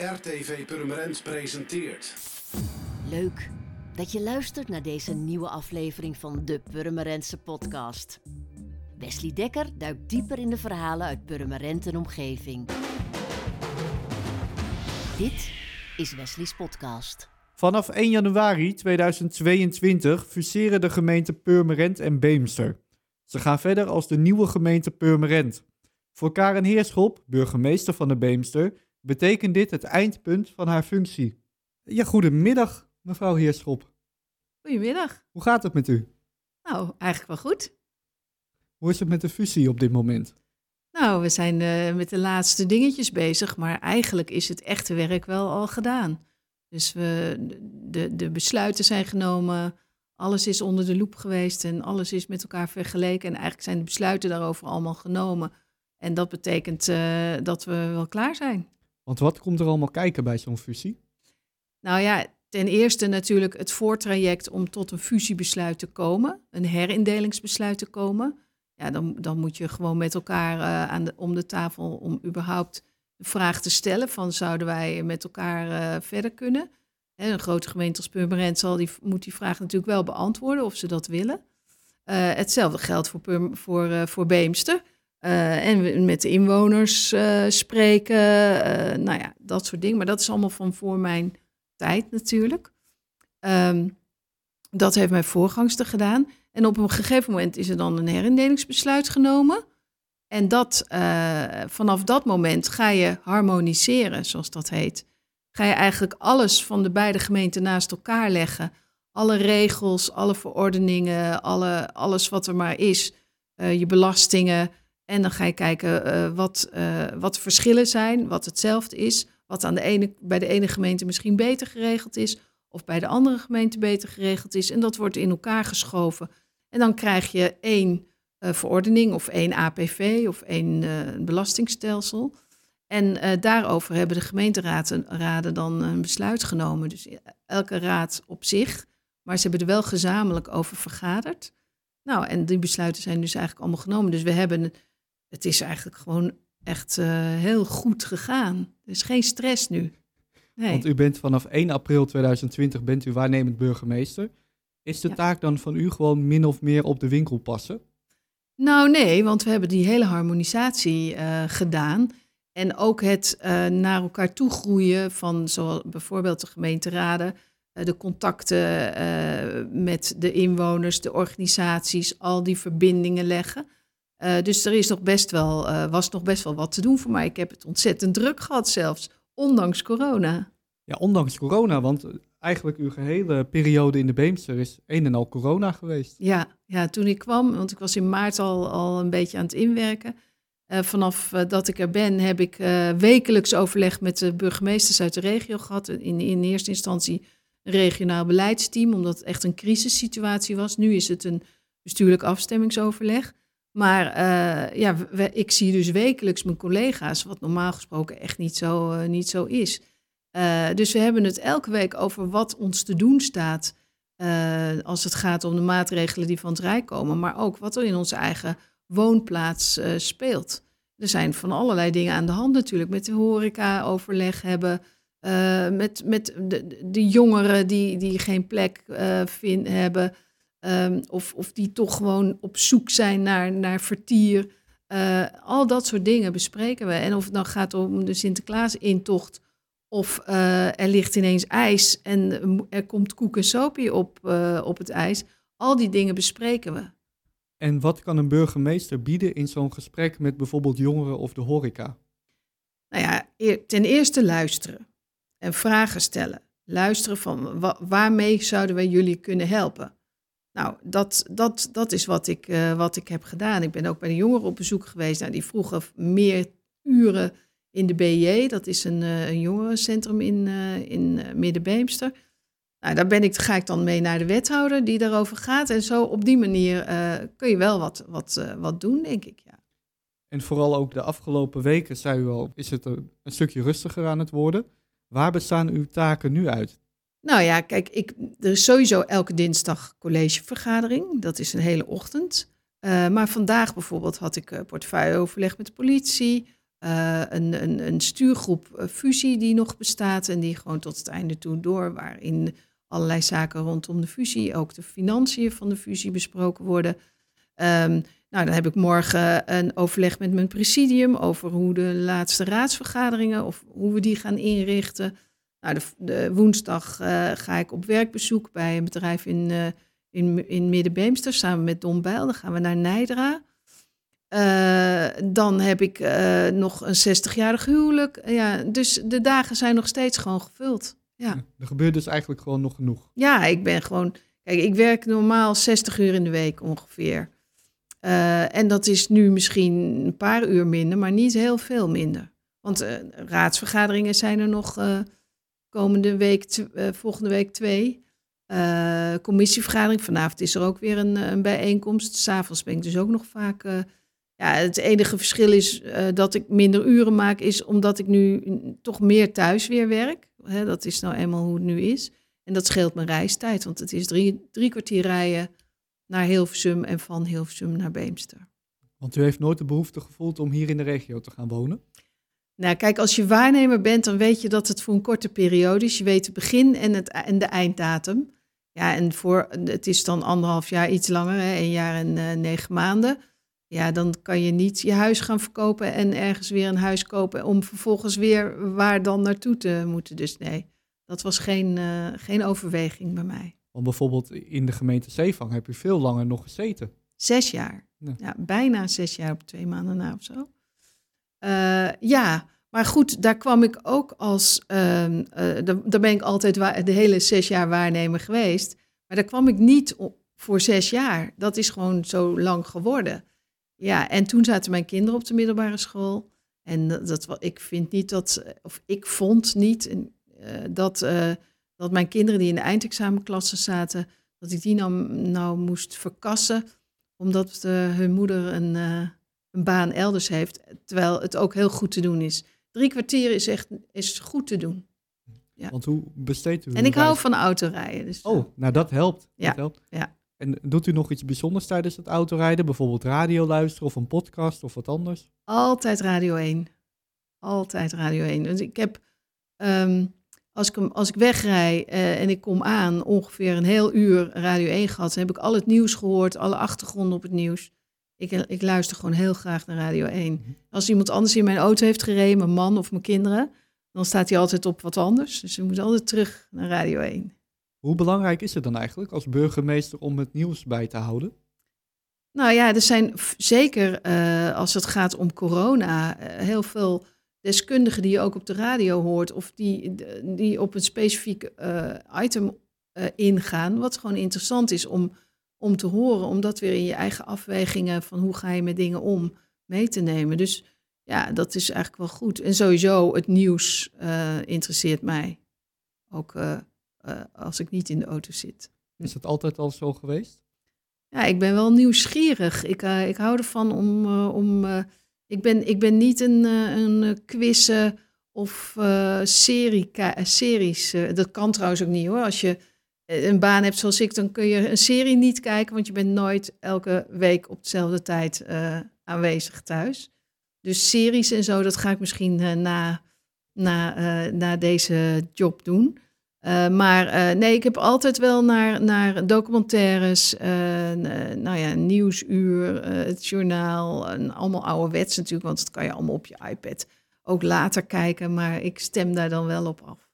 RTV Purmerend presenteert. Leuk dat je luistert naar deze nieuwe aflevering van de Purmerendse podcast. Wesley Dekker duikt dieper in de verhalen uit Purmerend en omgeving. Dit is Wesley's podcast. Vanaf 1 januari 2022 fuseren de gemeenten Purmerend en Beemster. Ze gaan verder als de nieuwe gemeente Purmerend. Voor Karen Heerschop, burgemeester van de Beemster, betekent dit het eindpunt van haar functie. Ja, goedemiddag, mevrouw Heerschop. Goedemiddag. Hoe gaat het met u? Nou, eigenlijk wel goed. Hoe is het met de fusie op dit moment? Nou, we zijn eh, met de laatste dingetjes bezig, maar eigenlijk is het echte werk wel al gedaan. Dus we, de, de besluiten zijn genomen, alles is onder de loep geweest en alles is met elkaar vergeleken. En eigenlijk zijn de besluiten daarover allemaal genomen. En dat betekent eh, dat we wel klaar zijn. Want wat komt er allemaal kijken bij zo'n fusie? Nou ja, ten eerste natuurlijk het voortraject om tot een fusiebesluit te komen, een herindelingsbesluit te komen. Ja, dan, dan moet je gewoon met elkaar uh, aan de, om de tafel om überhaupt de vraag te stellen van zouden wij met elkaar uh, verder kunnen. En een grote gemeente als Purmerend zal die, moet die vraag natuurlijk wel beantwoorden of ze dat willen. Uh, hetzelfde geldt voor, voor, voor Beemster. En met de inwoners spreken, nou ja, dat soort dingen. Maar dat is allemaal van voor mijn tijd natuurlijk. Um, dat heeft mijn voorgangster gedaan. En op een gegeven moment is er dan een herindelingsbesluit genomen. En dat, vanaf dat moment ga je harmoniseren, zoals dat heet. Ga je eigenlijk alles van de beide gemeenten naast elkaar leggen. Alle regels, alle verordeningen, alle, alles wat er maar is. Je belastingen. En dan ga je kijken uh, wat, wat de verschillen zijn, wat hetzelfde is. Wat aan de ene, bij de ene gemeente misschien beter geregeld is. Of bij de andere gemeente beter geregeld is. En dat wordt in elkaar geschoven. En dan krijg je één uh, verordening of één APV of één belastingstelsel. En daarover hebben de gemeenteraden raden dan een besluit genomen. Dus elke raad op zich, maar ze hebben er wel gezamenlijk over vergaderd. Nou, en die besluiten zijn dus eigenlijk allemaal genomen. Dus we hebben, het is eigenlijk gewoon echt heel goed gegaan. Er is geen stress nu. Nee. Want u bent vanaf 1 april 2020 bent u waarnemend burgemeester. Is de ja. taak dan van u gewoon min of meer op de winkel passen? Nou nee, want we hebben die hele harmonisatie uh, gedaan. En ook het uh, naar elkaar toe groeien van zoals bijvoorbeeld de gemeenteraden, uh, de contacten met de inwoners, de organisaties, al die verbindingen leggen. Dus er is nog best wel, was nog best wel wat te doen voor mij. Ik heb het ontzettend druk gehad zelfs, ondanks corona. Ja, ondanks corona, want eigenlijk uw gehele periode in de Beemster is een en al corona geweest. Ja, ja toen ik kwam, want ik was in maart al, al een beetje aan het inwerken. Uh, vanaf dat ik er ben, heb ik wekelijks overleg met de burgemeesters uit de regio gehad. In, in eerste instantie een regionaal beleidsteam, omdat het echt een crisissituatie was. Nu is het een bestuurlijk afstemmingsoverleg. Maar ja, we, ik zie dus wekelijks mijn collega's, wat normaal gesproken echt niet zo, niet zo is. Uh, dus we hebben het elke week over wat ons te doen staat. Als het gaat om de maatregelen die van het Rijk komen, maar ook wat er in onze eigen woonplaats speelt. Er zijn van allerlei dingen aan de hand natuurlijk. Met de horeca overleg hebben, met, met de, de, jongeren die, die geen plek vind, hebben. Um, of, of die toch gewoon op zoek zijn naar, naar vertier. al dat soort dingen bespreken we. En of het dan gaat om de Sinterklaas-intocht of uh, er ligt ineens ijs en er komt koek en sopie op, uh, op het ijs. Al die dingen bespreken we. En wat kan een burgemeester bieden in zo'n gesprek met bijvoorbeeld jongeren of de horeca? Nou ja, ten eerste luisteren en vragen stellen. Luisteren van wa waarmee zouden wij jullie kunnen helpen? Nou, dat, dat, dat is wat ik, uh, wat ik heb gedaan. Ik ben ook bij de jongeren op bezoek geweest. Nou, die vroegen meer uren in de BJ. Dat is een, uh, een jongerencentrum in, uh, in Middenbeemster. Nou, daar ben ik, ga ik dan mee naar de wethouder die daarover gaat. En zo op die manier kun je wel wat, wat, wat doen, denk ik. Ja. En vooral ook de afgelopen weken, zei u al, is het een stukje rustiger aan het worden. Waar bestaan uw taken nu uit? Nou ja, kijk, ik, er is sowieso elke dinsdag collegevergadering. Dat is een hele ochtend. maar vandaag bijvoorbeeld had ik portefeuilleoverleg met de politie eh, een, een, een stuurgroep eh, fusie die nog bestaat en die gewoon tot het einde toe door, waarin allerlei zaken rondom de fusie, ook de financiën van de fusie besproken worden. Ehm, nou, dan heb ik morgen een overleg met mijn presidium over hoe de laatste raadsvergaderingen of hoe we die gaan inrichten. Nou, de, de woensdag eh, ga ik op werkbezoek bij een bedrijf in, uh, in, in Middenbeemster samen met Don Bijl. Dan gaan we naar Nijdra. Uh, dan heb ik nog een 60-jarig huwelijk. Ja, dus de dagen zijn nog steeds gewoon gevuld. Ja. Er gebeurt dus eigenlijk gewoon nog genoeg. Ja, ik ben gewoon. Kijk, ik werk normaal 60 uur in de week ongeveer. Uh, en dat is nu misschien een paar uur minder, maar niet heel veel minder. Want uh, raadsvergaderingen zijn er nog uh, komende week, volgende week twee. commissievergadering, vanavond is er ook weer een, een bijeenkomst. S'avonds ben ik dus ook nog vaak. ja, het enige verschil is dat ik minder uren maak, is omdat ik nu toch meer thuis weer werk. Dat is nou eenmaal hoe het nu is. En dat scheelt mijn reistijd, want het is drie, drie kwartier rijden naar Hilversum en van Hilversum naar Beemster. Want u heeft nooit de behoefte gevoeld om hier in de regio te gaan wonen? Nou, kijk, als je waarnemer bent, dan weet je dat het voor een korte periode is. Je weet het begin en, het, en de einddatum. Ja, en voor, het is dan anderhalf jaar iets langer, hè, een jaar en uh, negen maanden. Ja, dan kan je niet je huis gaan verkopen en ergens weer een huis kopen om vervolgens weer waar dan naartoe te moeten. Dus nee, dat was geen, uh, geen overweging bij mij. Want bijvoorbeeld in de gemeente Zeevang heb je veel langer nog gezeten. Zes jaar. Ja, ja bijna zes jaar op twee maanden na of zo. Uh, ja, maar goed, daar kwam ik ook als. Uh, uh, daar, ben ik altijd de hele zes jaar waarnemer geweest. Maar daar kwam ik niet voor zes jaar. Dat is gewoon zo lang geworden. Ja, en toen zaten mijn kinderen op de middelbare school. En dat, dat ik vind niet dat, of ik vond niet dat dat mijn kinderen die in de eindexamenklasse zaten, dat ik die nou, nou moest verkassen, omdat hun moeder een, een baan elders heeft, terwijl het ook heel goed te doen is. Drie kwartier is echt is goed te doen. Ja. Want hoe besteedt u? En ik hou van autorijden. Dus oh, nou dat helpt. Ja. Dat helpt. ja. En doet u nog iets bijzonders tijdens het autorijden? Bijvoorbeeld radio luisteren of een podcast of wat anders? Altijd Radio 1. Altijd Radio 1. Dus ik heb um, als ik, als ik wegrij uh, en ik kom aan, ongeveer een heel uur Radio 1 gehad, dan heb ik al het nieuws gehoord, alle achtergronden op het nieuws. Ik, ik luister gewoon heel graag naar Radio 1. Mhm. Als iemand anders in mijn auto heeft gereden, mijn man of mijn kinderen, dan staat hij altijd op wat anders. Dus we moeten altijd terug naar Radio 1. Hoe belangrijk is het dan eigenlijk als burgemeester om het nieuws bij te houden? Nou ja, er zijn zeker uh, als het gaat om corona uh, heel veel deskundigen die je ook op de radio hoort, of die, die op een specifiek uh, item ingaan, wat gewoon interessant is om, om te horen, om dat weer in je eigen afwegingen van hoe ga je met dingen om mee te nemen. Dus ja, dat is eigenlijk wel goed. En sowieso het nieuws uh, interesseert mij, ook als ik niet in de auto zit. Is dat altijd al zo geweest? Ja, ik ben wel nieuwsgierig. Ik, ik hou ervan om, om ik ben, ik ben niet een, eh, een quizzen of serie, series. Dat kan trouwens ook niet hoor. Als je een baan hebt zoals ik, dan kun je een serie niet kijken, want je bent nooit elke week op dezelfde tijd uh, aanwezig thuis. Dus series en zo, dat ga ik misschien na, na, na deze job doen. Maar nee, ik heb altijd wel naar, naar documentaires, nou ja, nieuwsuur, het journaal, en allemaal ouderwets natuurlijk, want dat kan je allemaal op je iPad ook later kijken, maar ik stem daar dan wel op af.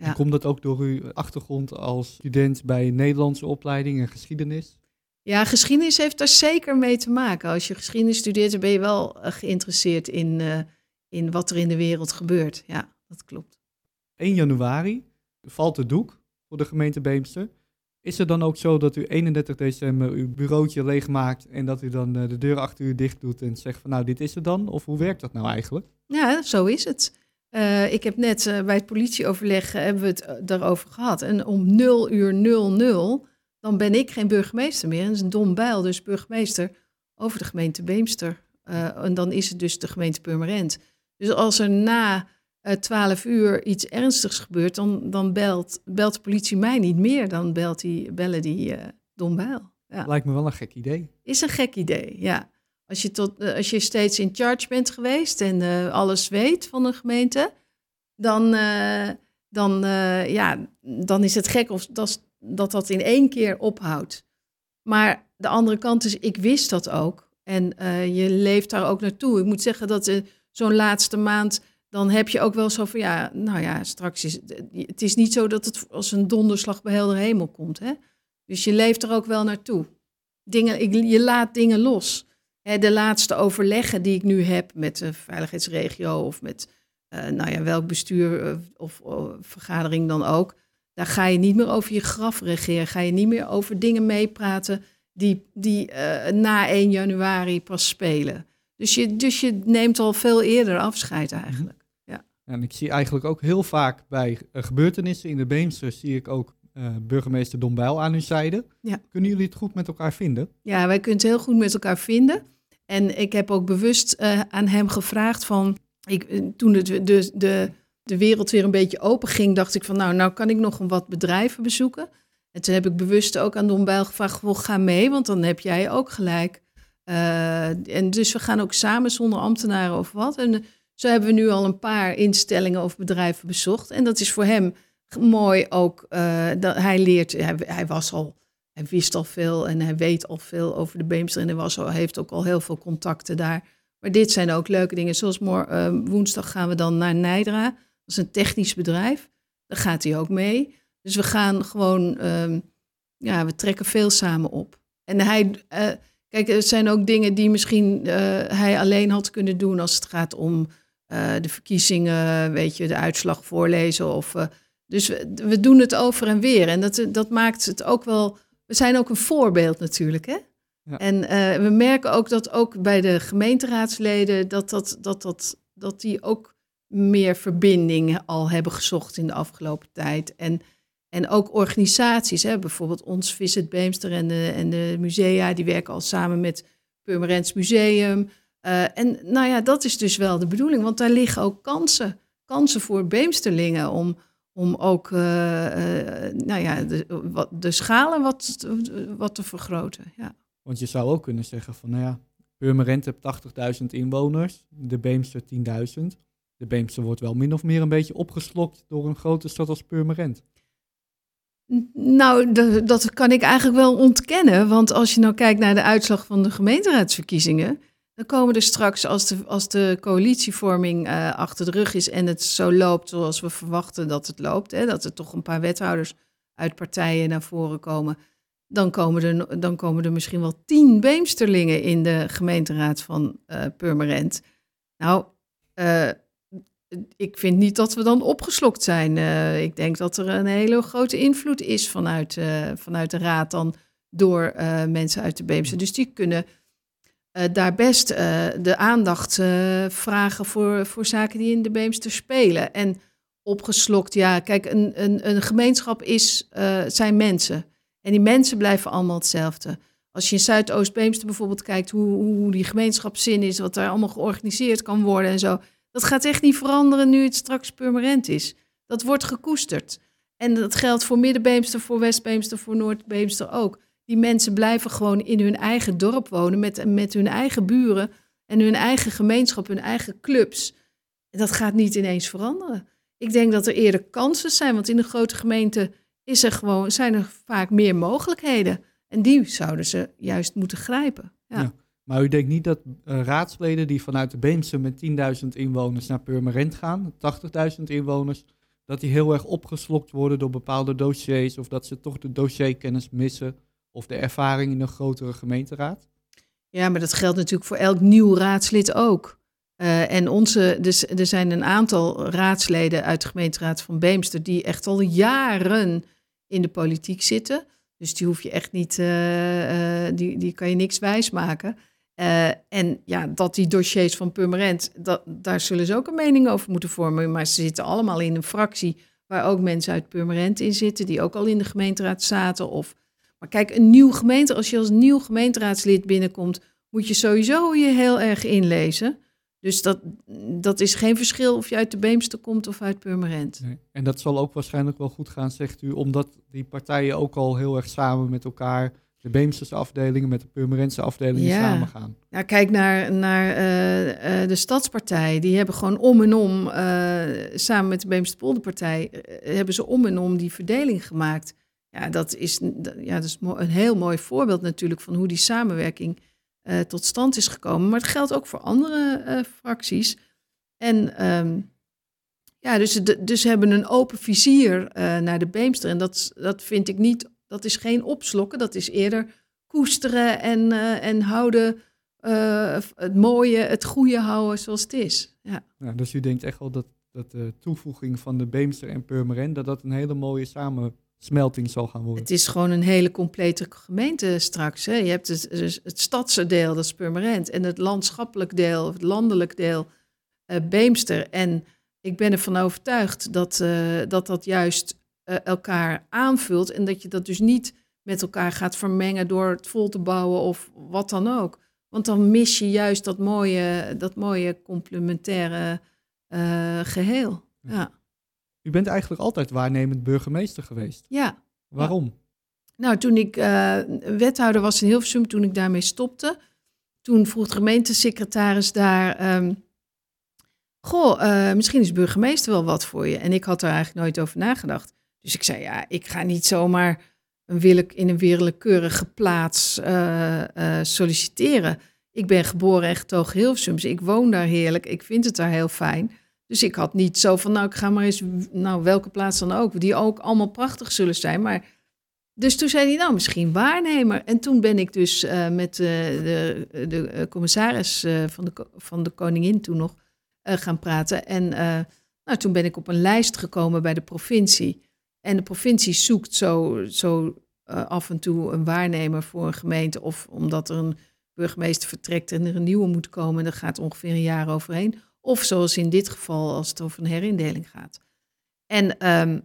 En komt dat ook door uw achtergrond als student bij een Nederlandse opleiding en geschiedenis? Ja, geschiedenis heeft daar zeker mee te maken. Als je geschiedenis studeert, dan ben je wel geïnteresseerd in, in wat er in de wereld gebeurt. Ja, dat klopt. 1 januari valt de doek voor de gemeente Beemster. Is het dan ook zo dat u 31 december uw bureautje leegmaakt en dat u dan de deur achter u dicht doet en zegt van nou dit is het dan? Of hoe werkt dat nou eigenlijk? Ja, zo is het. Uh, ik heb net uh, bij het politieoverleg uh, hebben we het daarover gehad. En om 0 uur 00, dan ben ik geen burgemeester meer. Dat is een dom bijl, dus burgemeester over de gemeente Beemster. en dan is het dus de gemeente Purmerend. Dus als er na uh, 12 uur iets ernstigs gebeurt, dan, dan belt, belt de politie mij niet meer. Dan belt die, bellen die Don Bijl. Ja. Lijkt me wel een gek idee. Is een gek idee, ja. Als je, tot, eh, als je steeds in charge bent geweest en eh, alles weet van een gemeente, dan, eh, dan, ja, dan is het gek of dat, dat dat in één keer ophoudt. Maar de andere kant is, ik wist dat ook. En je leeft daar ook naartoe. Ik moet zeggen dat zo'n laatste maand, dan heb je ook wel zo van, ja, nou ja, straks is het, het is niet zo dat het als een donderslag bij helder hemel komt. Hè? Dus je leeft er ook wel naartoe. Dingen, ik, je laat dingen los. Hè, de laatste overleggen die ik nu heb met de veiligheidsregio of met eh, nou ja, welk bestuur eh, of, vergadering dan ook. Daar ga je niet meer over je graf regeren. Ga je niet meer over dingen meepraten die, die eh, na 1 januari pas spelen. Dus je, dus je neemt al veel eerder afscheid eigenlijk. En ik zie eigenlijk ook heel vaak bij eh, gebeurtenissen in de Beemster, zie ik ook eh, burgemeester Don Bijl aan uw zijde. Ja. Kunnen jullie het goed met elkaar vinden? Ja, wij kunnen het heel goed met elkaar vinden. En ik heb ook bewust eh, aan hem gevraagd van... Ik, eh, toen het, de, de, de wereld weer een beetje open ging, dacht ik van... nou, nou kan ik nog een wat bedrijven bezoeken. En toen heb ik bewust ook aan Don Bijl gevraagd... "Wel, ga mee, want dan heb jij ook gelijk. En dus we gaan ook samen zonder ambtenaren of wat. En zo hebben we nu al een paar instellingen of bedrijven bezocht. En dat is voor hem mooi ook. eh, dat hij leert, hij, hij was al... Hij wist al veel en hij weet al veel over de Beemster. En hij was al, heeft ook al heel veel contacten daar. Maar dit zijn ook leuke dingen. Zoals mor- eh, woensdag gaan we dan naar Nijdra. Dat is een technisch bedrijf. Daar gaat hij ook mee. Dus we gaan gewoon... ehm, ja, we trekken veel samen op. En hij... eh, kijk, er zijn ook dingen die misschien hij alleen had kunnen doen... als het gaat om de verkiezingen, weet je, de uitslag voorlezen. Of, dus we, we doen het over en weer. En dat, dat maakt het ook wel... We zijn ook een voorbeeld natuurlijk, hè? Ja. En eh, we merken ook dat ook bij de gemeenteraadsleden... dat, dat, dat, dat, dat die ook meer verbinding al hebben gezocht in de afgelopen tijd. En, en ook organisaties, hè? bijvoorbeeld ons Visit Beemster en de, en de musea... die werken al samen met Purmerends Museum... Eh, en nou ja, dat is dus wel de bedoeling, want daar liggen ook kansen. Kansen voor Beemsterlingen om, om ook eh, eh, nou ja, de, wat, de schalen wat, wat te vergroten. Ja. Want je zou ook kunnen zeggen van, nou ja, Purmerend heeft 80.000 inwoners, de Beemster 10.000. De Beemster wordt wel min of meer een beetje opgeslokt door een grote stad als Purmerend. Nou, de- dat kan ik eigenlijk wel ontkennen. Want als je nou kijkt naar de uitslag van de gemeenteraadsverkiezingen. Dan komen er straks, als de, als de coalitievorming eh, achter de rug is. en het zo loopt zoals we verwachten dat het loopt. Hè, dat er toch een paar wethouders uit partijen naar voren komen. dan komen er, dan komen er misschien wel tien Beemsterlingen in de gemeenteraad van eh Purmerend. Nou, eh, ik vind niet dat we dan opgeslokt zijn. Ik denk dat er een hele grote invloed is vanuit, vanuit de raad dan door mensen uit de Beemster. Dus die kunnen eh, daar best eh, de aandacht eh, vragen voor, voor zaken die in de Beemster spelen. En opgeslokt, ja, kijk, een, een, een gemeenschap is, zijn mensen. En die mensen blijven allemaal hetzelfde. Als je in Zuidoost-Beemster bijvoorbeeld kijkt hoe, hoe die gemeenschapszin is, wat daar allemaal georganiseerd kan worden en zo. Dat gaat echt niet veranderen nu het straks permanent is. Dat wordt gekoesterd. En dat geldt voor Middenbeemster, voor Westbeemster, voor Noordbeemster ook. Die mensen blijven gewoon in hun eigen dorp wonen met, met hun eigen buren en hun eigen gemeenschap, hun eigen clubs. En dat gaat niet ineens veranderen. Ik denk dat er eerder kansen zijn, want in een grote gemeente is er gewoon, zijn er vaak meer mogelijkheden. En die zouden ze juist moeten grijpen. Ja. Maar u denkt niet dat eh, raadsleden die vanuit de Beemster met 10.000 inwoners naar Purmerend gaan, 80.000 inwoners, dat die heel erg opgeslokt worden door bepaalde dossiers of dat ze toch de dossierkennis missen of de ervaring in een grotere gemeenteraad? Ja, maar dat geldt natuurlijk voor elk nieuw raadslid ook. Eh, en onze, dus, er zijn een aantal raadsleden uit de gemeenteraad van Beemster die echt al jaren in de politiek zitten. Dus die hoef je echt niet, eh, eh, die, die kan je niks wijsmaken. En ja, dat die dossiers van Purmerend, dat, daar zullen ze ook een mening over moeten vormen. Maar ze zitten allemaal in een fractie waar ook mensen uit Purmerend in zitten, die ook al in de gemeenteraad zaten. Of, maar kijk, een nieuw gemeente, als je als nieuw gemeenteraadslid binnenkomt, moet je sowieso je heel erg inlezen. Dus dat, dat is geen verschil of je uit de Beemster komt of uit Purmerend. Nee. En dat zal ook waarschijnlijk wel goed gaan, zegt u, omdat die partijen ook al heel erg samen met elkaar de Beemsterse afdelingen met de Purmerendse afdelingen Ja. samengaan. Nou, kijk naar, naar eh, eh, de Stadspartij. Die hebben gewoon om en om, eh, samen met de Beemsterpolderpartij, eh, hebben ze om en om die verdeling gemaakt. Ja, dat is, ja, dat is een heel mooi voorbeeld natuurlijk van hoe die samenwerking eh, tot stand is gekomen. Maar het geldt ook voor andere eh, fracties. En ehm, ja, dus, dus hebben een open vizier eh, naar de Beemster. En dat, dat vind ik niet, dat is geen opslokken, dat is eerder koesteren en, en houden, het mooie, het goede houden zoals het is. Ja, dus u denkt echt wel dat, dat de toevoeging van de Beemster en Purmerend, dat dat een hele mooie samensmelting zal gaan worden. het is gewoon een hele complete gemeente straks. Hè. Je hebt het, het stadse deel, dat is Purmerend, en het landschappelijk deel, het landelijk deel, eh, Beemster. En ik ben ervan overtuigd dat eh, dat, dat juist eh, elkaar aanvult en dat je dat dus niet met elkaar gaat vermengen door het vol te bouwen of wat dan ook. Want dan mis je juist dat mooie, dat mooie complementaire eh, geheel. Ja. U bent eigenlijk altijd waarnemend burgemeester geweest. ja. Waarom? Nou, toen ik eh, wethouder was in Hilversum, toen ik daarmee stopte, toen vroeg de gemeentesecretaris daar, ehm, goh, eh, misschien is burgemeester wel wat voor je. En ik had er eigenlijk nooit over nagedacht. Dus ik zei, ja, ik ga niet zomaar een willek, in een willekeurige plaats eh, solliciteren. Ik ben geboren en getogen Hilversum, dus ik woon daar heerlijk. Ik vind het daar heel fijn. Dus ik had niet zo van, nou, ik ga maar eens, nou, welke plaats dan ook, die ook allemaal prachtig zullen zijn. Maar dus toen zei hij, nou, misschien waarnemer. En toen ben ik dus eh, met eh, de, de eh, commissaris van, de, van de koningin toen nog gaan praten. En nou, toen ben ik op een lijst gekomen bij de provincie. En de provincie zoekt zo, zo af en toe een waarnemer voor een gemeente. Of omdat er een burgemeester vertrekt en er een nieuwe moet komen. En daar gaat ongeveer een jaar overheen. Of zoals in dit geval, als het over een herindeling gaat. En ehm,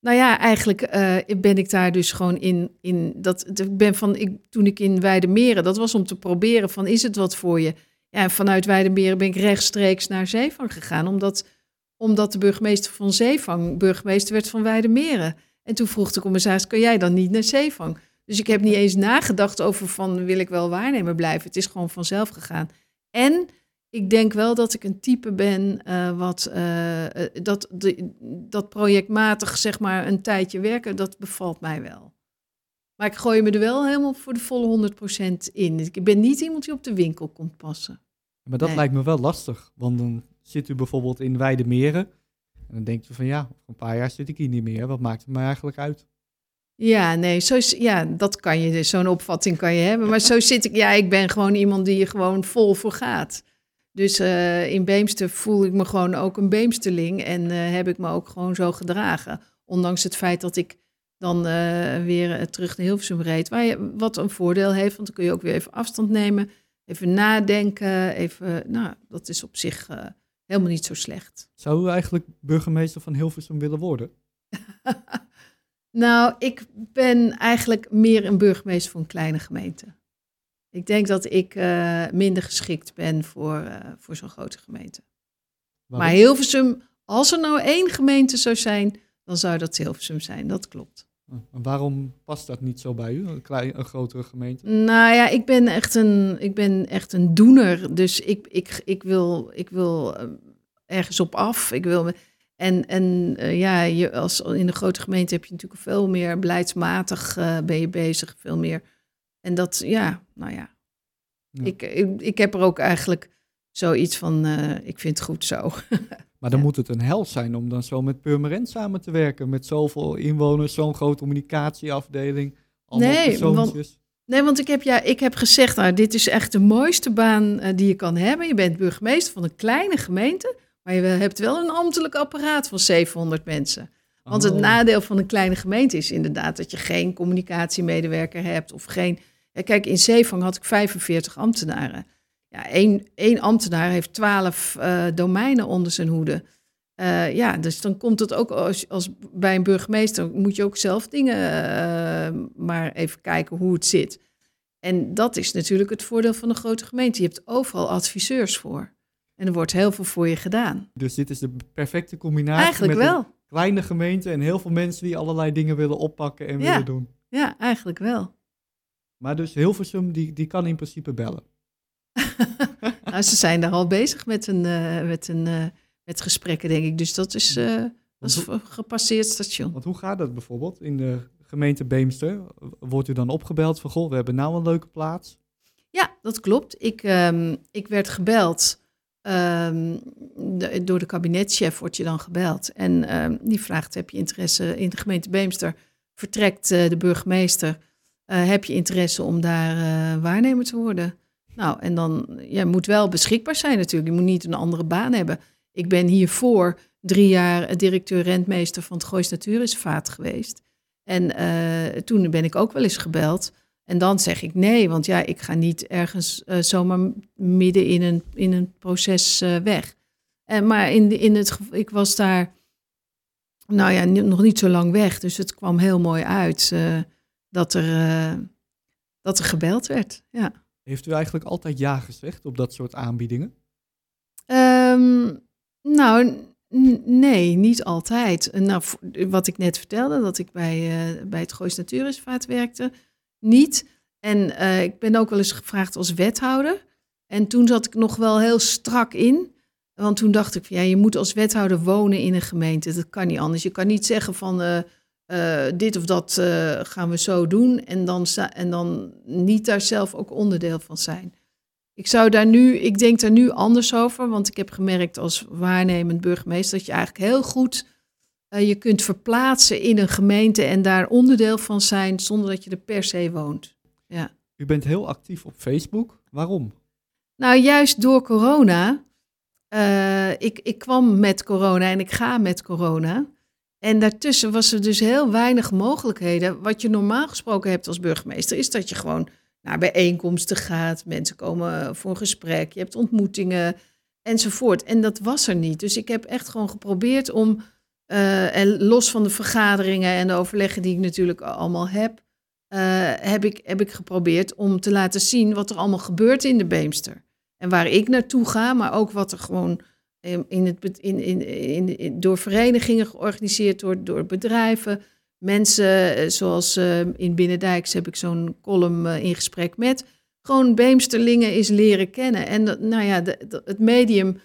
nou ja, eigenlijk eh, ben ik daar dus gewoon in. in dat, ik ben van, ik, toen ik in Weidemeren, dat was om te proberen van is het wat voor je? Ja, en vanuit Weidemeren ben ik rechtstreeks naar Zeevang gegaan, omdat, omdat de burgemeester van Zeevang burgemeester werd van Weidemeren. En toen vroeg de commissaris, kan jij dan niet naar Zeevang? Dus ik heb niet eens nagedacht over van wil ik wel waarnemer blijven. Het is gewoon vanzelf gegaan. En ik denk wel dat ik een type ben eh, wat eh, eh, dat, de, dat projectmatig zeg maar een tijdje werken, dat bevalt mij wel. Maar ik gooi me er wel helemaal voor de volle 100% in. Ik ben niet iemand die op de winkel komt passen. Maar dat Nee. lijkt me wel lastig, want dan zit u bijvoorbeeld in Weidemeren en dan denkt u van ja, over een paar jaar zit ik hier niet meer. Wat maakt het me eigenlijk uit? Ja, nee, zo is, ja, dat kan je, zo'n opvatting kan je hebben. Maar zo zit ik, ja, ik ben gewoon iemand die er gewoon vol voor gaat. Dus eh, in Beemster voel ik me gewoon ook een Beemsterling en eh, heb ik me ook gewoon zo gedragen. Ondanks het feit dat ik dan eh, weer terug naar Hilversum reed. Waar je, wat een voordeel heeft, want dan kun je ook weer even afstand nemen. Even nadenken, even, nou, dat is op zich helemaal niet zo slecht. Zou u eigenlijk burgemeester van Hilversum willen worden? Nou, ik ben eigenlijk meer een burgemeester voor een kleine gemeente. Ik denk dat ik eh, minder geschikt ben voor, eh, voor zo'n grote gemeente. Waarom? Maar Hilversum, als er nou één gemeente zou zijn, dan zou dat Hilversum zijn. Dat klopt. En Waarom past dat niet zo bij u, een, klein, een grotere gemeente? Nou ja, ik ben echt een, ik ben echt een doener. Dus ik, ik, ik wil, ik wil eh, ergens op af. Ik wil en en ja, je, als, in de grote gemeente heb je natuurlijk veel meer beleidsmatig ben je bezig. Veel meer. En dat, ja, nou ja. Ja. Ik, ik, ik heb er ook eigenlijk zoiets van, eh, ik vind het goed zo. Maar dan Ja. moet het een hel zijn om dan zo met Purmerend samen te werken. Met zoveel inwoners, zo'n grote communicatieafdeling. Nee, persoontjes. Nee, want ik heb, ja, ik heb gezegd, nou, dit is echt de mooiste baan eh, die je kan hebben. Je bent burgemeester van een kleine gemeente, maar je hebt wel een ambtelijk apparaat van 700 mensen. Want het Oh. nadeel van een kleine gemeente is inderdaad dat je geen communicatiemedewerker hebt of geen... Ja, kijk, in Zeevang had ik 45 ambtenaren. Ja, één, één ambtenaar heeft 12 eh, domeinen onder zijn hoede. Eh, ja, dus dan komt het ook als, als bij een burgemeester moet je ook zelf dingen eh, maar even kijken hoe het zit. En dat is natuurlijk het voordeel van een grote gemeente. Je hebt overal adviseurs voor. En er wordt heel veel voor je gedaan. Dus dit is de perfecte combinatie Eigenlijk met wel. een kleine gemeente en heel veel mensen die allerlei dingen willen oppakken en Ja. willen doen. Ja, eigenlijk wel. Maar dus Hilversum, die, die kan in principe bellen. nou, ze zijn daar al bezig met, een, uh, met, een, uh, met gesprekken, denk ik. Dus dat is, uh, dat is een gepasseerd station. Want hoe gaat dat bijvoorbeeld in de gemeente Beemster? Wordt u dan opgebeld van, goh, we hebben nou een leuke plaats? Ja, dat klopt. Ik, um, ik werd gebeld. Um, de, door de kabinetchef word je dan gebeld. En um, die vraagt, heb je interesse in de gemeente Beemster? Vertrekt de burgemeester. Heb je interesse om daar waarnemer te worden? Nou, en dan, je moet wel beschikbaar zijn natuurlijk. Je moet niet een andere baan hebben. Ik ben hiervoor drie jaar directeur-rentmeester van het Goois Natuurreservaat geweest. En uh, toen ben ik ook wel eens gebeld. En dan zeg ik nee, want ja, ik ga niet ergens zomaar midden in een, in een proces weg. En, maar in, in het, ik was daar, nou ja, nog niet zo lang weg. Dus het kwam heel mooi uit dat, er, dat er gebeld werd. Ja. Heeft u eigenlijk altijd ja gezegd op dat soort aanbiedingen? Um, nou, nee, niet altijd. Nou, wat ik net vertelde, dat ik bij, uh, bij het Goois Natuurreservaat werkte, niet. En uh, ik ben ook wel eens gevraagd als wethouder. En toen zat ik nog wel heel strak in. Want toen dacht ik, ja, je moet als wethouder wonen in een gemeente. Dat kan niet anders. Je kan niet zeggen van, uh, uh, dit of dat uh, gaan we zo doen en dan, en dan niet daar zelf ook onderdeel van zijn. Ik zou daar nu, ik denk daar nu anders over, want ik heb gemerkt als waarnemend burgemeester dat je eigenlijk heel goed uh, je kunt verplaatsen in een gemeente en daar onderdeel van zijn zonder dat je er per se woont. Ja. U bent heel actief op Facebook. Waarom? Nou, juist door corona. ik, ik kwam met corona en ik ga met corona. En daartussen was er dus heel weinig mogelijkheden. Wat je normaal gesproken hebt als burgemeester, is dat je gewoon naar bijeenkomsten gaat. Mensen komen voor een gesprek, je hebt ontmoetingen enzovoort. En dat was er niet. Dus ik heb echt gewoon geprobeerd om, uh, en los van de vergaderingen en de overleggen die ik natuurlijk allemaal heb, uh, heb, ik, heb ik geprobeerd om te laten zien wat er allemaal gebeurt in de Beemster. En waar ik naartoe ga, maar ook wat er gewoon in het, in, in, in, door verenigingen georganiseerd, door, door bedrijven. Mensen eh, zoals uh, in Binnendijks heb ik zo'n column uh, in gesprek met. Gewoon Beemsterlingen is leren kennen. En dat, nou ja, het medium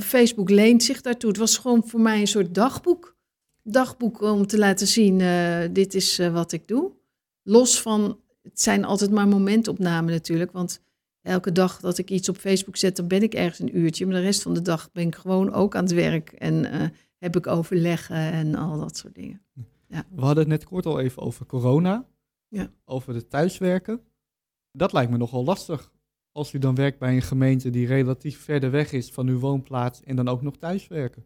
Facebook leent zich daartoe. Het was gewoon voor mij een soort dagboek. Dagboek om te laten zien, dit is wat ik doe. Los van, het zijn altijd maar momentopnamen natuurlijk, want elke dag dat ik iets op Facebook zet, dan ben ik ergens een uurtje. Maar de rest van de dag ben ik gewoon ook aan het werk en uh, heb ik overleggen en al dat soort dingen. Ja. We hadden het net kort al even over corona, ja. over de thuiswerken. Dat lijkt me nogal lastig als u dan werkt bij een gemeente die relatief verder weg is van uw woonplaats en dan ook nog thuiswerken.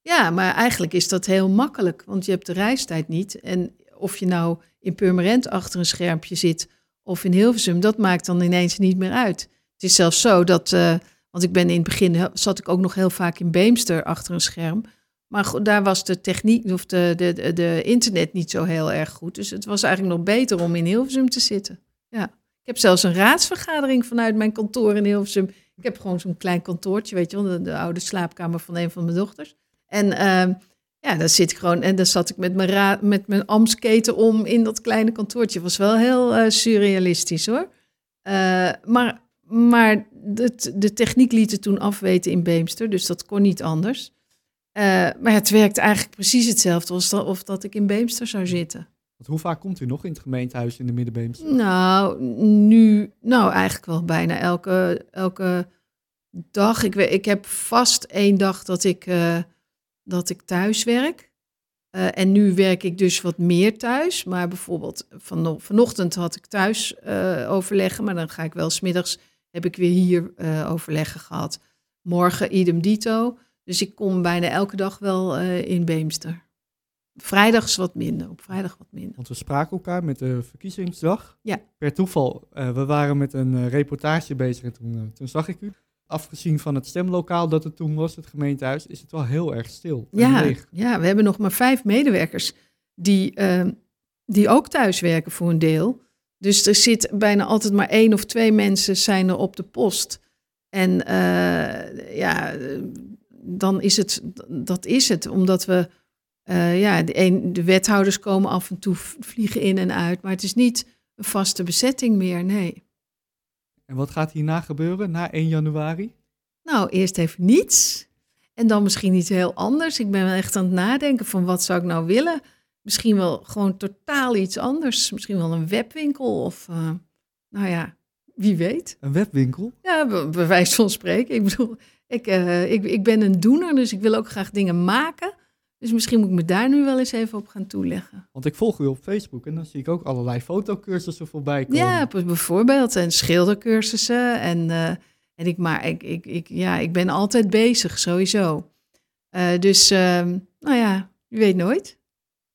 Ja, maar eigenlijk is dat heel makkelijk, want je hebt de reistijd niet. En of je nou in Purmerend achter een schermpje zit of in Hilversum, dat maakt dan ineens niet meer uit. Het is zelfs zo dat, uh, want ik ben in het begin, zat ik ook nog heel vaak in Beemster achter een scherm. Maar daar was de techniek of de, de, de, internet niet zo heel erg goed. Dus het was eigenlijk nog beter om in Hilversum te zitten. Ja. Ik heb zelfs een raadsvergadering vanuit mijn kantoor in Hilversum. Ik heb gewoon zo'n klein kantoortje, weet je wel, de, de, oude slaapkamer van een van mijn dochters. En uh, ja, dan zit ik gewoon en dan zat ik met mijn, ra met mijn amsketen om in dat kleine kantoortje. was wel heel uh, surrealistisch hoor. Uh, maar maar de, de techniek liet het toen afweten in Beemster, dus dat kon niet anders. Uh, maar het werkt eigenlijk precies hetzelfde als dat, of dat ik in Beemster zou zitten. Want hoe vaak komt u nog in het gemeentehuis in de Middenbeemster? Nou, nu, nou eigenlijk wel bijna elke, elke dag. Ik, ik heb vast één dag dat ik dat ik thuis werk. Uh, en nu werk ik dus wat meer thuis. Maar bijvoorbeeld van, vanochtend had ik thuis uh, overleggen. Maar dan ga ik wel smiddags, heb ik weer hier uh, overleggen gehad. Morgen idem dito. Dus ik kom bijna elke dag wel in Beemster. Vrijdags wat minder, op vrijdag wat minder. Want we spraken elkaar met de verkiezingsdag. Ja. Per toeval, we waren met een reportage bezig en toen, toen zag ik u afgezien van het stemlokaal dat het toen was, het gemeentehuis, is het wel heel erg stil. Ja, ja we hebben nog maar vijf medewerkers die, uh, die ook thuis werken voor een deel. Dus er zit bijna altijd maar één of twee mensen zijn er op de post. En uh, ja, dan is het, dat is het, omdat we, uh, ja, de, een, de wethouders komen af en toe vliegen in en uit, maar het is niet een vaste bezetting meer, nee. En wat gaat hierna gebeuren, na 1 januari? Nou, eerst even niets. En dan misschien iets heel anders. Ik ben wel echt aan het nadenken van wat zou ik nou willen. Misschien wel gewoon totaal iets anders. Misschien wel een webwinkel of, uh, nou ja, wie weet. Een webwinkel? Ja, be bij wijze van spreken. Ik bedoel, ik, uh, ik, ik ben een doener, dus ik wil ook graag dingen maken. Dus misschien moet ik me daar nu wel eens even op gaan toeleggen. Want ik volg u op Facebook en dan zie ik ook allerlei fotocursussen voorbij komen. Ja, bijvoorbeeld. En schildercursussen. En, uh, en ik, maar ik, ik, ik, ja, ik ben altijd bezig, sowieso. Uh, dus, uh, nou ja, je weet nooit.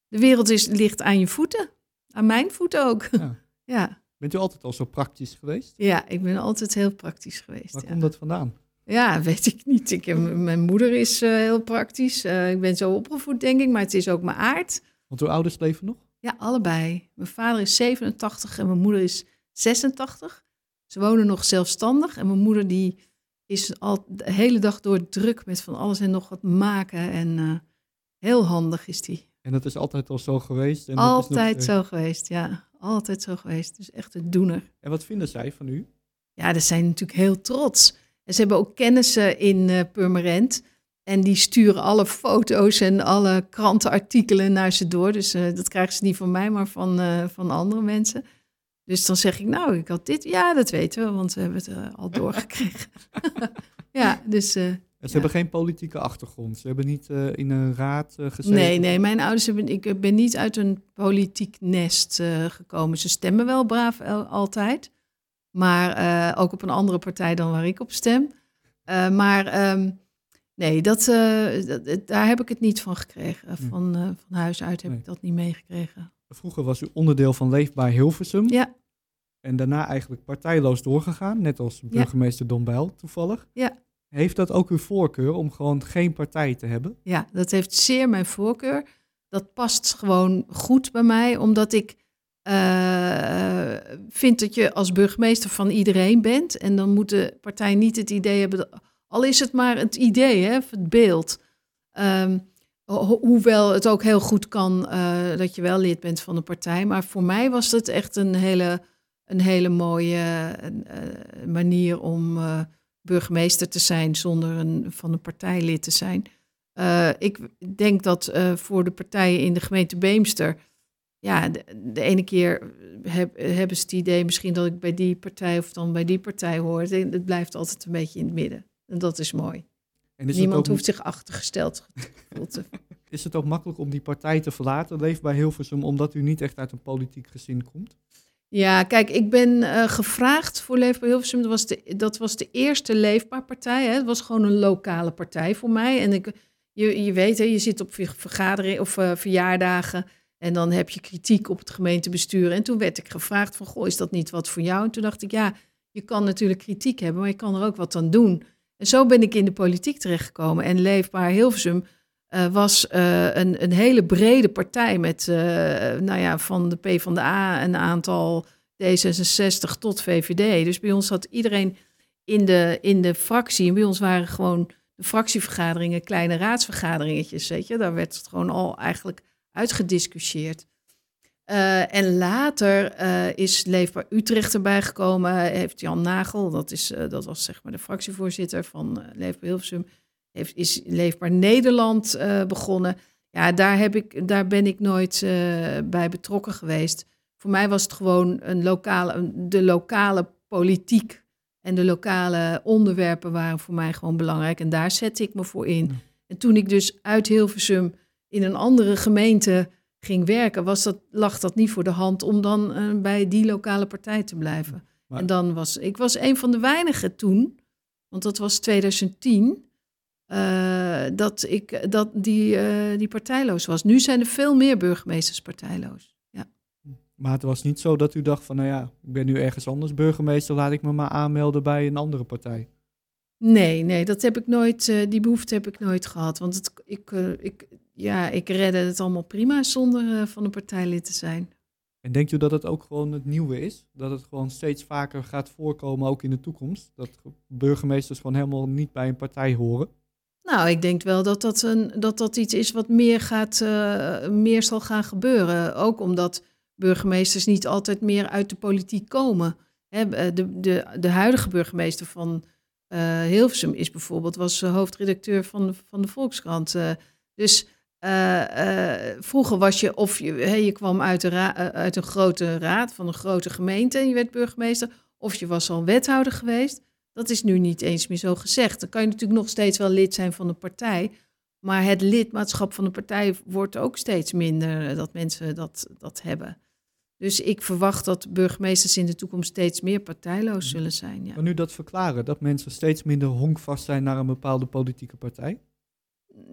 De wereld is, ligt aan je voeten. Aan mijn voeten ook. Ja. ja. Bent u altijd al zo praktisch geweest? Ja, ik ben altijd heel praktisch geweest. Waar ja. komt dat vandaan? Ja, weet ik niet. Ik, mijn moeder is uh, heel praktisch. Uh, ik ben zo opgevoed, denk ik, maar het is ook mijn aard. Want uw ouders leven nog? Ja, allebei. Mijn vader is 87 en mijn moeder is 86. Ze wonen nog zelfstandig en mijn moeder die is al de hele dag door druk met van alles en nog wat maken. En uh, heel handig is die. En dat is altijd al zo geweest? En altijd nog... zo geweest, ja. Altijd zo geweest. Dus echt een doener. En wat vinden zij van u? Ja, ze zijn natuurlijk heel trots. En ze hebben ook kennissen in uh, Purmerend. En die sturen alle foto's en alle krantenartikelen naar ze door. Dus uh, dat krijgen ze niet van mij, maar van, uh, van andere mensen. Dus dan zeg ik, nou, ik had dit. Ja, dat weten we, want we hebben het al doorgekregen. ja, dus... ze ja. hebben geen politieke achtergrond. Ze hebben niet in een raad gezeten. Nee, nee, mijn ouders hebben. Ik ben niet uit een politiek nest gekomen. Ze stemmen wel braaf altijd. Maar uh, ook op een andere partij dan waar ik op stem. Uh, maar um, nee, dat, uh, dat, daar heb ik het niet van gekregen. Van, van huis uit heb nee. ik dat niet meegekregen. Vroeger was u onderdeel van Leefbaar Hilversum. Ja. En daarna eigenlijk partijloos doorgegaan, net als burgemeester ja. Don Bijl toevallig. Ja. Heeft dat ook uw voorkeur om gewoon geen partij te hebben? Ja, dat heeft zeer mijn voorkeur. Dat past gewoon goed bij mij, omdat ik uh, vind dat je als burgemeester van iedereen bent. En dan moet de partij niet het idee hebben, dat, al is het maar het idee, hè, het beeld. Ho hoewel het ook heel goed kan uh, dat je wel lid bent van de partij. Maar voor mij was het echt een hele, een hele mooie uh, manier om burgemeester te zijn zonder een, van een partij lid te zijn. ik denk dat voor de partijen in de gemeente Beemster ja, de, de, ene keer heb, hebben ze het idee misschien dat ik bij die partij of dan bij die partij hoor. Het, het blijft altijd een beetje in het midden. En dat is mooi. En is Niemand ook... hoeft zich achtergesteld te Is het ook makkelijk om die partij te verlaten, Leefbaar Hilversum, omdat u niet echt uit een politiek gezin komt? Ja, kijk, ik ben uh, gevraagd voor Leefbaar Hilversum. Dat was de, dat was de eerste Leefbaar partij. Hè. Het was gewoon een lokale partij voor mij. En ik, je, je weet, hè, je zit op vergaderingen of uh, verjaardagen. En dan heb je kritiek op het gemeentebestuur. En toen werd ik gevraagd van, goh, is dat niet wat voor jou? En toen dacht ik, ja, je kan natuurlijk kritiek hebben, maar je kan er ook wat aan doen. En zo ben ik in de politiek terechtgekomen. En Leefbaar Hilversum uh, was uh, een, een hele brede partij met, uh, nou ja, van de PvdA een aantal D66 tot VVD. Dus bij ons zat iedereen in de, in de fractie. En bij ons waren gewoon de fractievergaderingen kleine raadsvergaderingetjes, weet je. Daar werd het gewoon al eigenlijk uitgediscussieerd. Uh, en later uh, is Leefbaar Utrecht erbij gekomen. Heeft Jan Nagel, dat, is, uh, dat was zeg maar de fractievoorzitter van Leefbaar Hilversum, heeft, is Leefbaar Nederland begonnen. Ja, daar, heb ik, daar ben ik nooit bij betrokken geweest. Voor mij was het gewoon een lokale, de lokale politiek en de lokale onderwerpen waren voor mij gewoon belangrijk. En daar zette ik me voor in. En toen ik dus uit Hilversum in een andere gemeente ging werken, was dat, lag dat niet voor de hand om dan uh, bij die lokale partij te blijven. Maar... En dan was ik was een van de weinigen toen, want dat was 2010, uh, dat ik dat die, uh, die partijloos was. Nu zijn er veel meer burgemeesters partijloos. Ja. Maar het was niet zo dat u dacht van, nou ja, ik ben nu ergens anders burgemeester, laat ik me maar aanmelden bij een andere partij. Nee, nee, dat heb ik nooit, die behoefte heb ik nooit gehad. Want het, ik, ik, ja, ik redde het allemaal prima zonder uh, van een partijlid te zijn. En denkt u dat het ook gewoon het nieuwe is? Dat het gewoon steeds vaker gaat voorkomen, ook in de toekomst? Dat burgemeesters gewoon helemaal niet bij een partij horen? Nou, ik denk wel dat dat, een, dat, dat iets is wat meer, gaat, meer zal gaan gebeuren. Ook omdat burgemeesters niet altijd meer uit de politiek komen. Hè, de, de, de huidige burgemeester van uh, Hilversum is bijvoorbeeld, was hoofdredacteur van de, van de Volkskrant. Uh, dus uh, vroeger was je, of je, hey, je kwam uit, de uit een grote raad van een grote gemeente en je werd burgemeester, of je was al wethouder geweest. Dat is nu niet eens meer zo gezegd. Dan kan je natuurlijk nog steeds wel lid zijn van een partij. Maar het lidmaatschap van de partij wordt ook steeds minder dat mensen dat, dat hebben. Dus ik verwacht dat burgemeesters in de toekomst steeds meer partijloos mhm. zullen zijn. Ja. Kan u dat verklaren, dat mensen steeds minder honkvast zijn naar een bepaalde politieke partij?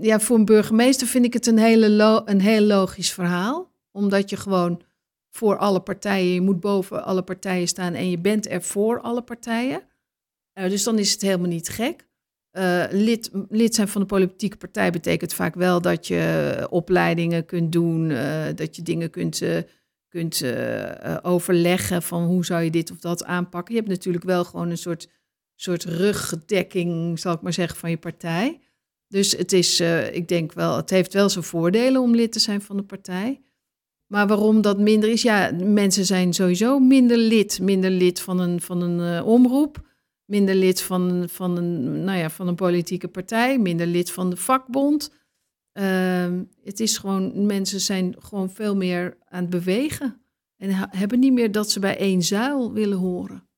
Ja, voor een burgemeester vind ik het een, hele een heel logisch verhaal. Omdat je gewoon voor alle partijen, je moet boven alle partijen staan en je bent er voor alle partijen. Uh, dus dan is het helemaal niet gek. Uh, lid, lid zijn van de politieke partij betekent vaak wel dat je opleidingen kunt doen, uh, dat je dingen kunt kunt overleggen van hoe zou je dit of dat aanpakken. Je hebt natuurlijk wel gewoon een soort, soort ruggedekking, zal ik maar zeggen, van je partij. Dus het is, uh, ik denk wel, het heeft wel zijn voordelen om lid te zijn van de partij. Maar waarom dat minder is, ja, mensen zijn sowieso minder lid. Minder lid van een, van een omroep, minder lid van, van, een, nou ja, van een politieke partij, minder lid van de vakbond. Uh, het is gewoon, mensen zijn gewoon veel meer aan het bewegen. En hebben niet meer dat ze bij één zuil willen horen.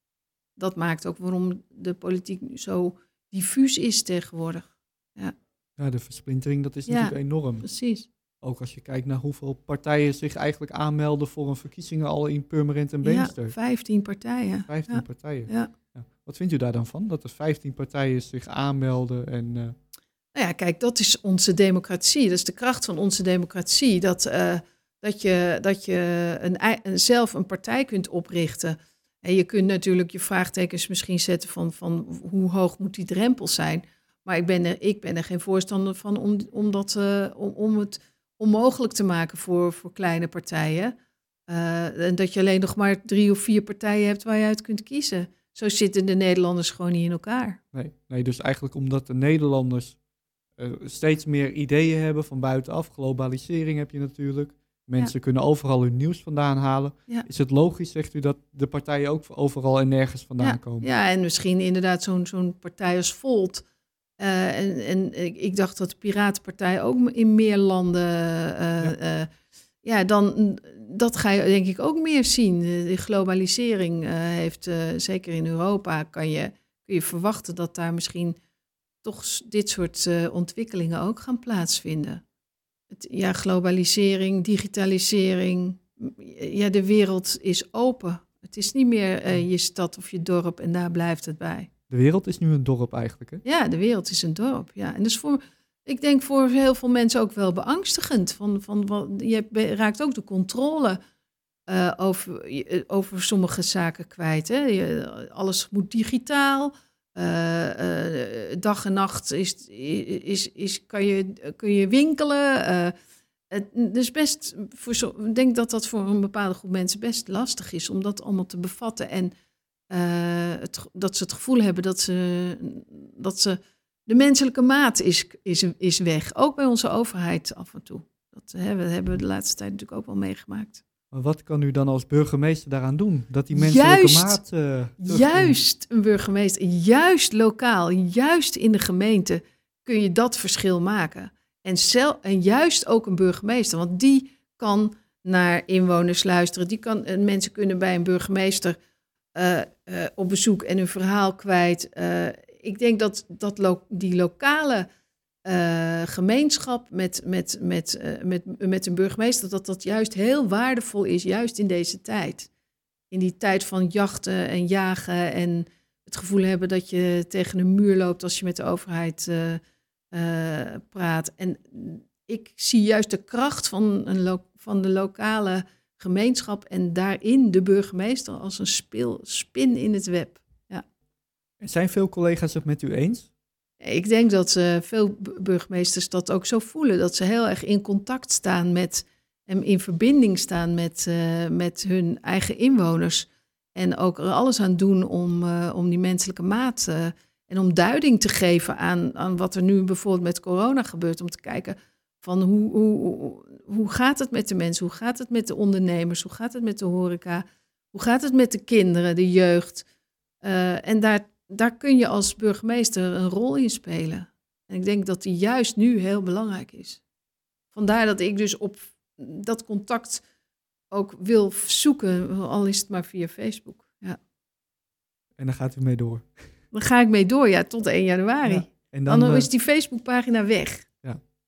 Dat maakt ook waarom de politiek zo diffuus is tegenwoordig. Ja, ja de versplintering, dat is natuurlijk enorm. Precies. Ook als je kijkt naar hoeveel partijen zich eigenlijk aanmelden voor een verkiezingen al in Purmerend en Beemster. Ja, 15 partijen. 15 partijen. Ja. Wat vindt u daar dan van? Dat er 15 partijen zich aanmelden en... Uh, nou ja, kijk, dat is onze democratie. Dat is de kracht van onze democratie. Dat, uh, dat je, dat je een, zelf een partij kunt oprichten. En je kunt natuurlijk je vraagtekens misschien zetten van, van hoe hoog moet die drempel zijn. Maar ik ben er, ik ben er geen voorstander van om, om, dat, uh, om, om het onmogelijk te maken voor, voor kleine partijen. Uh, en dat je alleen nog maar drie of vier partijen hebt waar je uit kunt kiezen. Zo zitten de Nederlanders gewoon niet in elkaar. Nee, nee dus eigenlijk omdat de Nederlanders uh, steeds meer ideeën hebben van buitenaf. Globalisering heb je natuurlijk. Mensen kunnen overal hun nieuws vandaan halen. Is het logisch, zegt u, dat de partijen ook overal en nergens vandaan ja. komen? Ja, en misschien inderdaad zo'n zo'n partij als Volt. Uh, en en ik, ik, dacht dat de Piratenpartij ook in meer landen. Uh, ja. ja. dan dat ga je denk ik ook meer zien. De globalisering heeft, zeker in Europa, kan je, kun je verwachten dat daar misschien toch dit soort ontwikkelingen ook gaan plaatsvinden het, ja, globalisering, digitalisering. Ja, de wereld is open. Het is niet meer je stad of je dorp en daar blijft het bij. De wereld is nu een dorp eigenlijk, hè? Ja, de wereld is een dorp, ja. En dus voor, ik denk voor heel veel mensen ook wel beangstigend. Van, van, je raakt ook de controle uh, over, eh, over sommige zaken kwijt. Hè? Je, alles moet digitaal. Uh, dag en nacht is, is, is, kan, je, kun je winkelen. Het is best, voor ik denk dat dat voor een bepaalde groep mensen best lastig is om dat allemaal te bevatten. En het, dat ze het gevoel hebben dat ze, dat ze de menselijke maat is, is, is weg. Ook bij onze overheid af en toe. Dat hè, we hebben we de laatste tijd natuurlijk ook wel meegemaakt. Maar wat kan u dan als burgemeester daaraan doen? Dat die menselijke juist, maat. Uh, juist een burgemeester, juist lokaal, juist in de gemeente kun je dat verschil maken. En, cel, en juist ook een burgemeester, want die kan naar inwoners luisteren. Die kan, en mensen kunnen bij een burgemeester uh, uh, op bezoek en hun verhaal kwijt. ik denk dat, dat die lokale gemeenschap met, met, met, met, met een burgemeester, dat dat juist heel waardevol is, juist in deze tijd. In die tijd van jachten en jagen en het gevoel hebben dat je tegen een muur loopt als je met de overheid praat. En ik zie juist de kracht van, een van de lokale gemeenschap en daarin de burgemeester als een speel, spin in het web. Ja. Zijn veel collega's het met u eens? Ik denk dat uh, veel burgemeesters dat ook zo voelen. Dat ze heel erg in contact staan met en in verbinding staan met, uh, met hun eigen inwoners. En ook er alles aan doen om, uh, om die menselijke maat en om duiding te geven aan, aan wat er nu bijvoorbeeld met corona gebeurt. Om te kijken van hoe, hoe, hoe gaat het met de mensen? Hoe gaat het met de ondernemers? Hoe gaat het met de horeca? Hoe gaat het met de kinderen, de jeugd? Eh, en daar, daar kun je als burgemeester een rol in spelen. En ik denk dat die juist nu heel belangrijk is. Vandaar dat ik dus op dat contact ook wil zoeken, al is het maar via Facebook. Ja. En dan gaat u mee door. Dan ga ik mee door, ja, tot 1 januari. Ja. En Dan, eh, is die Facebookpagina weg.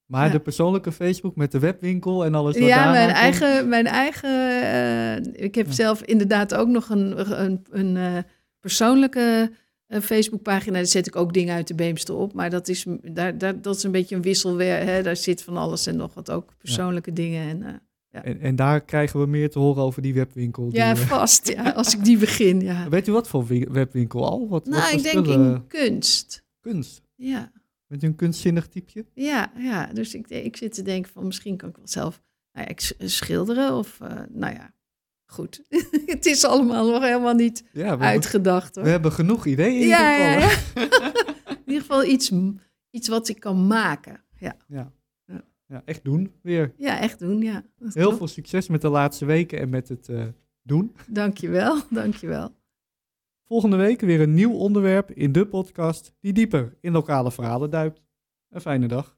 Maar ja. de persoonlijke Facebook met de webwinkel en alles wat Ja, mijn komt? eigen. Mijn eigen eh, ik heb Ja. zelf inderdaad ook nog een, een, een eh, persoonlijke eh, Facebookpagina. Daar zet ik ook dingen uit de Beemster op. Maar dat is, daar, daar, dat is een beetje een wisselwerk. Hè? Daar zit van alles en nog wat ook persoonlijke dingen. En, En, en daar krijgen we meer te horen over die webwinkel. die, ja, vast. Ja, als ik die begin. Ja. Weet u wat voor wi- webwinkel al? Wat, Nou, ik denk spullen? in kunst. kunst. Ja, Met een kunstzinnig typeje? ja, ja. Dus ik, ik zit te denken van misschien kan ik wel zelf nou ja, ik schilderen. Of eh, nou ja, goed. het is allemaal nog helemaal niet Ja, we, hebben, uitgedacht hoor. we hebben genoeg ideeën in ja, ieder geval. ja. In ieder geval iets, iets wat ik kan maken. Ja, Ja. Ja. Echt doen weer. ja echt doen, ja. Heel klopt. veel succes met de laatste weken en met het eh, doen. Dankjewel, dankjewel. Volgende week weer een nieuw onderwerp in de podcast die dieper in lokale verhalen duikt. Een fijne dag.